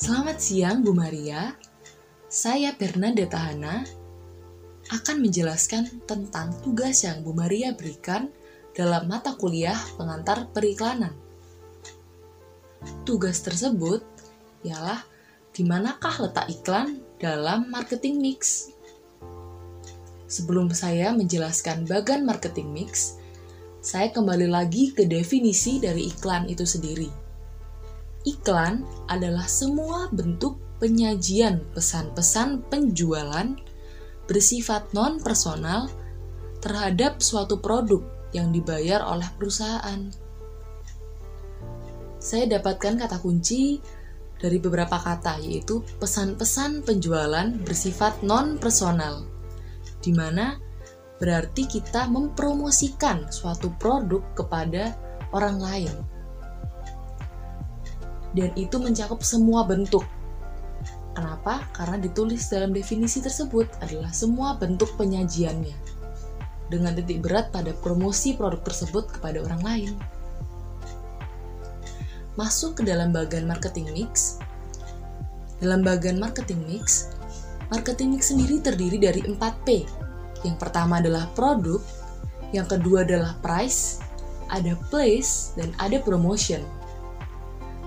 Selamat siang Bu Maria. Saya Fernanda Tahana akan menjelaskan tentang tugas yang Bu Maria berikan dalam mata kuliah pengantar periklanan. Tugas tersebut ialah di manakah letak iklan dalam marketing mix. Sebelum saya menjelaskan bagan marketing mix, saya kembali lagi ke definisi dari iklan itu sendiri. Iklan adalah semua bentuk penyajian pesan-pesan penjualan bersifat non-personal terhadap suatu produk yang dibayar oleh perusahaan. Saya dapatkan kata kunci dari beberapa kata yaitu pesan-pesan penjualan bersifat non-personal di mana berarti kita mempromosikan suatu produk kepada orang lain dan itu mencakup semua bentuk. Kenapa? Karena ditulis dalam definisi tersebut adalah semua bentuk penyajiannya dengan titik berat pada promosi produk tersebut kepada orang lain. Masuk ke dalam bagian marketing mix. Dalam bagian marketing mix, marketing mix sendiri terdiri dari 4P. Yang pertama adalah produk, yang kedua adalah price, ada place, dan ada promotion.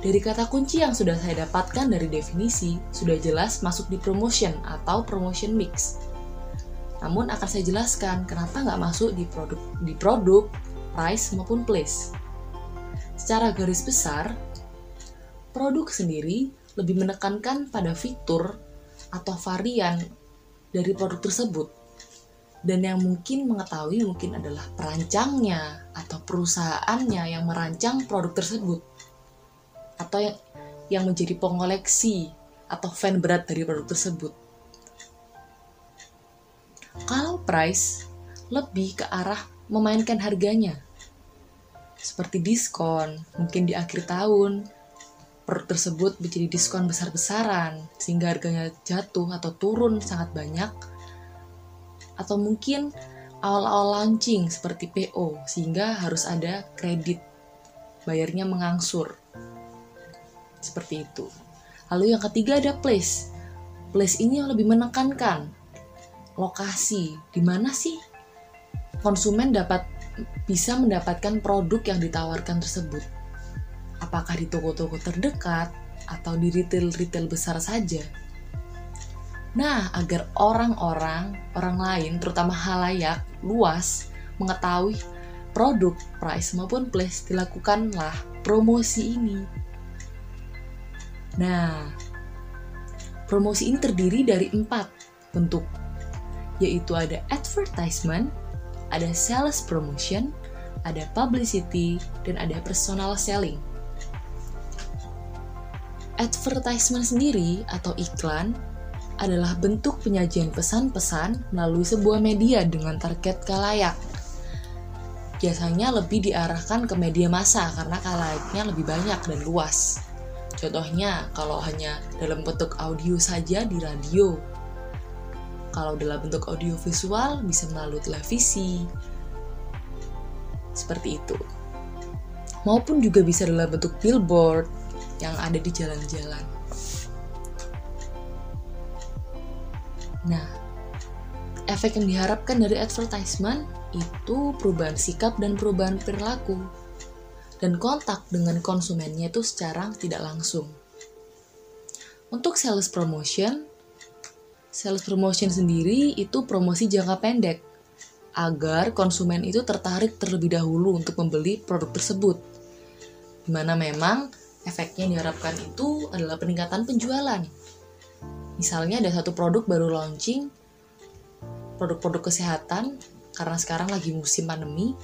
Dari kata kunci yang sudah saya dapatkan dari definisi, sudah jelas masuk di promotion atau promotion mix. Namun akan saya jelaskan kenapa nggak masuk di produk, di produk, price maupun place. Secara garis besar, produk sendiri lebih menekankan pada fitur atau varian dari produk tersebut. Dan yang mungkin mengetahui mungkin adalah perancangnya atau perusahaannya yang merancang produk tersebut atau yang yang menjadi pengoleksi atau fan berat dari produk tersebut. Kalau price lebih ke arah memainkan harganya. Seperti diskon, mungkin di akhir tahun produk tersebut menjadi diskon besar-besaran sehingga harganya jatuh atau turun sangat banyak. Atau mungkin awal-awal launching seperti PO sehingga harus ada kredit bayarnya mengangsur seperti itu. Lalu yang ketiga ada place. Place ini yang lebih menekankan lokasi. Di mana sih konsumen dapat bisa mendapatkan produk yang ditawarkan tersebut? Apakah di toko-toko terdekat atau di retail-retail besar saja? Nah, agar orang-orang, orang lain, terutama halayak, luas, mengetahui produk, price maupun place, dilakukanlah promosi ini. Nah, promosi ini terdiri dari empat bentuk, yaitu ada advertisement, ada sales promotion, ada publicity, dan ada personal selling. Advertisement sendiri atau iklan adalah bentuk penyajian pesan-pesan melalui sebuah media dengan target kalayak. Biasanya lebih diarahkan ke media massa karena kalayaknya lebih banyak dan luas. Contohnya, kalau hanya dalam bentuk audio saja di radio. Kalau dalam bentuk audio visual bisa melalui televisi. Seperti itu. Maupun juga bisa dalam bentuk billboard yang ada di jalan-jalan. Nah, efek yang diharapkan dari advertisement itu perubahan sikap dan perubahan perilaku dan kontak dengan konsumennya itu secara tidak langsung. Untuk sales promotion, sales promotion sendiri itu promosi jangka pendek agar konsumen itu tertarik terlebih dahulu untuk membeli produk tersebut. Di mana memang efeknya yang diharapkan itu adalah peningkatan penjualan. Misalnya ada satu produk baru launching, produk-produk kesehatan, karena sekarang lagi musim pandemi,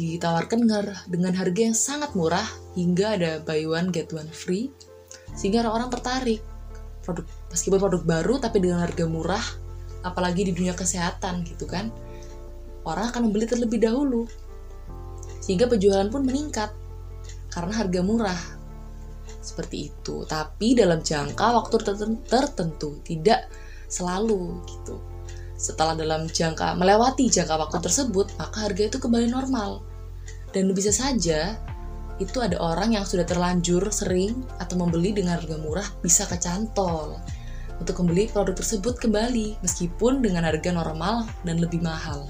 ditawarkan dengan harga yang sangat murah hingga ada buy one get one free sehingga orang-orang tertarik. Produk meskipun produk baru tapi dengan harga murah apalagi di dunia kesehatan gitu kan orang akan membeli terlebih dahulu. Sehingga penjualan pun meningkat karena harga murah. Seperti itu. Tapi dalam jangka waktu tertentu tidak selalu gitu. Setelah dalam jangka melewati jangka waktu tersebut maka harga itu kembali normal dan bisa saja itu ada orang yang sudah terlanjur sering atau membeli dengan harga murah bisa kecantol untuk membeli produk tersebut kembali meskipun dengan harga normal dan lebih mahal.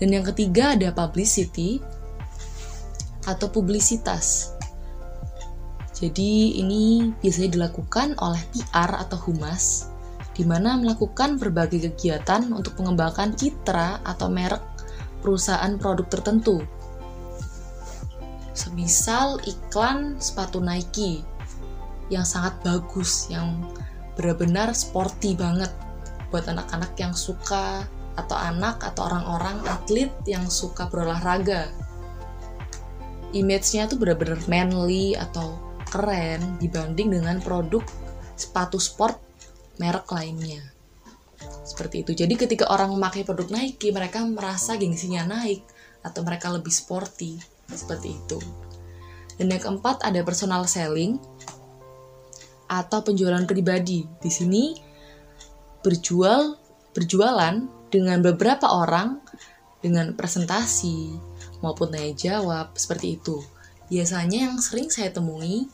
Dan yang ketiga ada publicity atau publisitas. Jadi ini biasanya dilakukan oleh PR atau humas di mana melakukan berbagai kegiatan untuk mengembangkan citra atau merek perusahaan produk tertentu semisal iklan sepatu Nike yang sangat bagus, yang benar-benar sporty banget buat anak-anak yang suka atau anak atau orang-orang atlet yang suka berolahraga. Image-nya tuh benar-benar manly atau keren dibanding dengan produk sepatu sport merek lainnya. Seperti itu. Jadi ketika orang memakai produk Nike, mereka merasa gengsinya naik atau mereka lebih sporty seperti itu. Dan yang keempat ada personal selling atau penjualan pribadi. Di sini berjual berjualan dengan beberapa orang dengan presentasi maupun tanya jawab seperti itu. Biasanya yang sering saya temui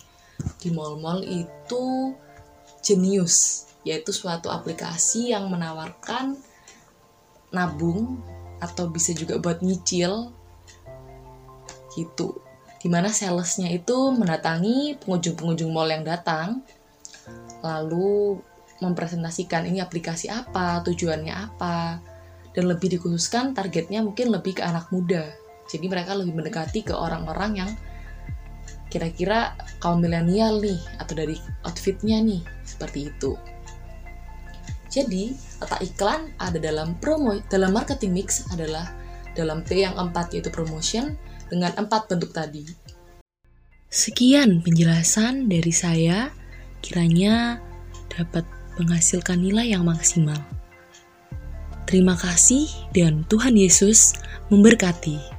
di mall-mall itu Genius, yaitu suatu aplikasi yang menawarkan nabung atau bisa juga buat nyicil gitu. Di mana salesnya itu mendatangi pengunjung-pengunjung mall yang datang lalu mempresentasikan ini aplikasi apa tujuannya apa dan lebih dikhususkan targetnya mungkin lebih ke anak muda. Jadi mereka lebih mendekati ke orang-orang yang kira-kira kaum milenial nih atau dari outfitnya nih seperti itu jadi letak iklan ada dalam promo dalam marketing mix adalah dalam P yang keempat yaitu promotion dengan empat bentuk tadi. Sekian penjelasan dari saya, kiranya dapat menghasilkan nilai yang maksimal. Terima kasih dan Tuhan Yesus memberkati.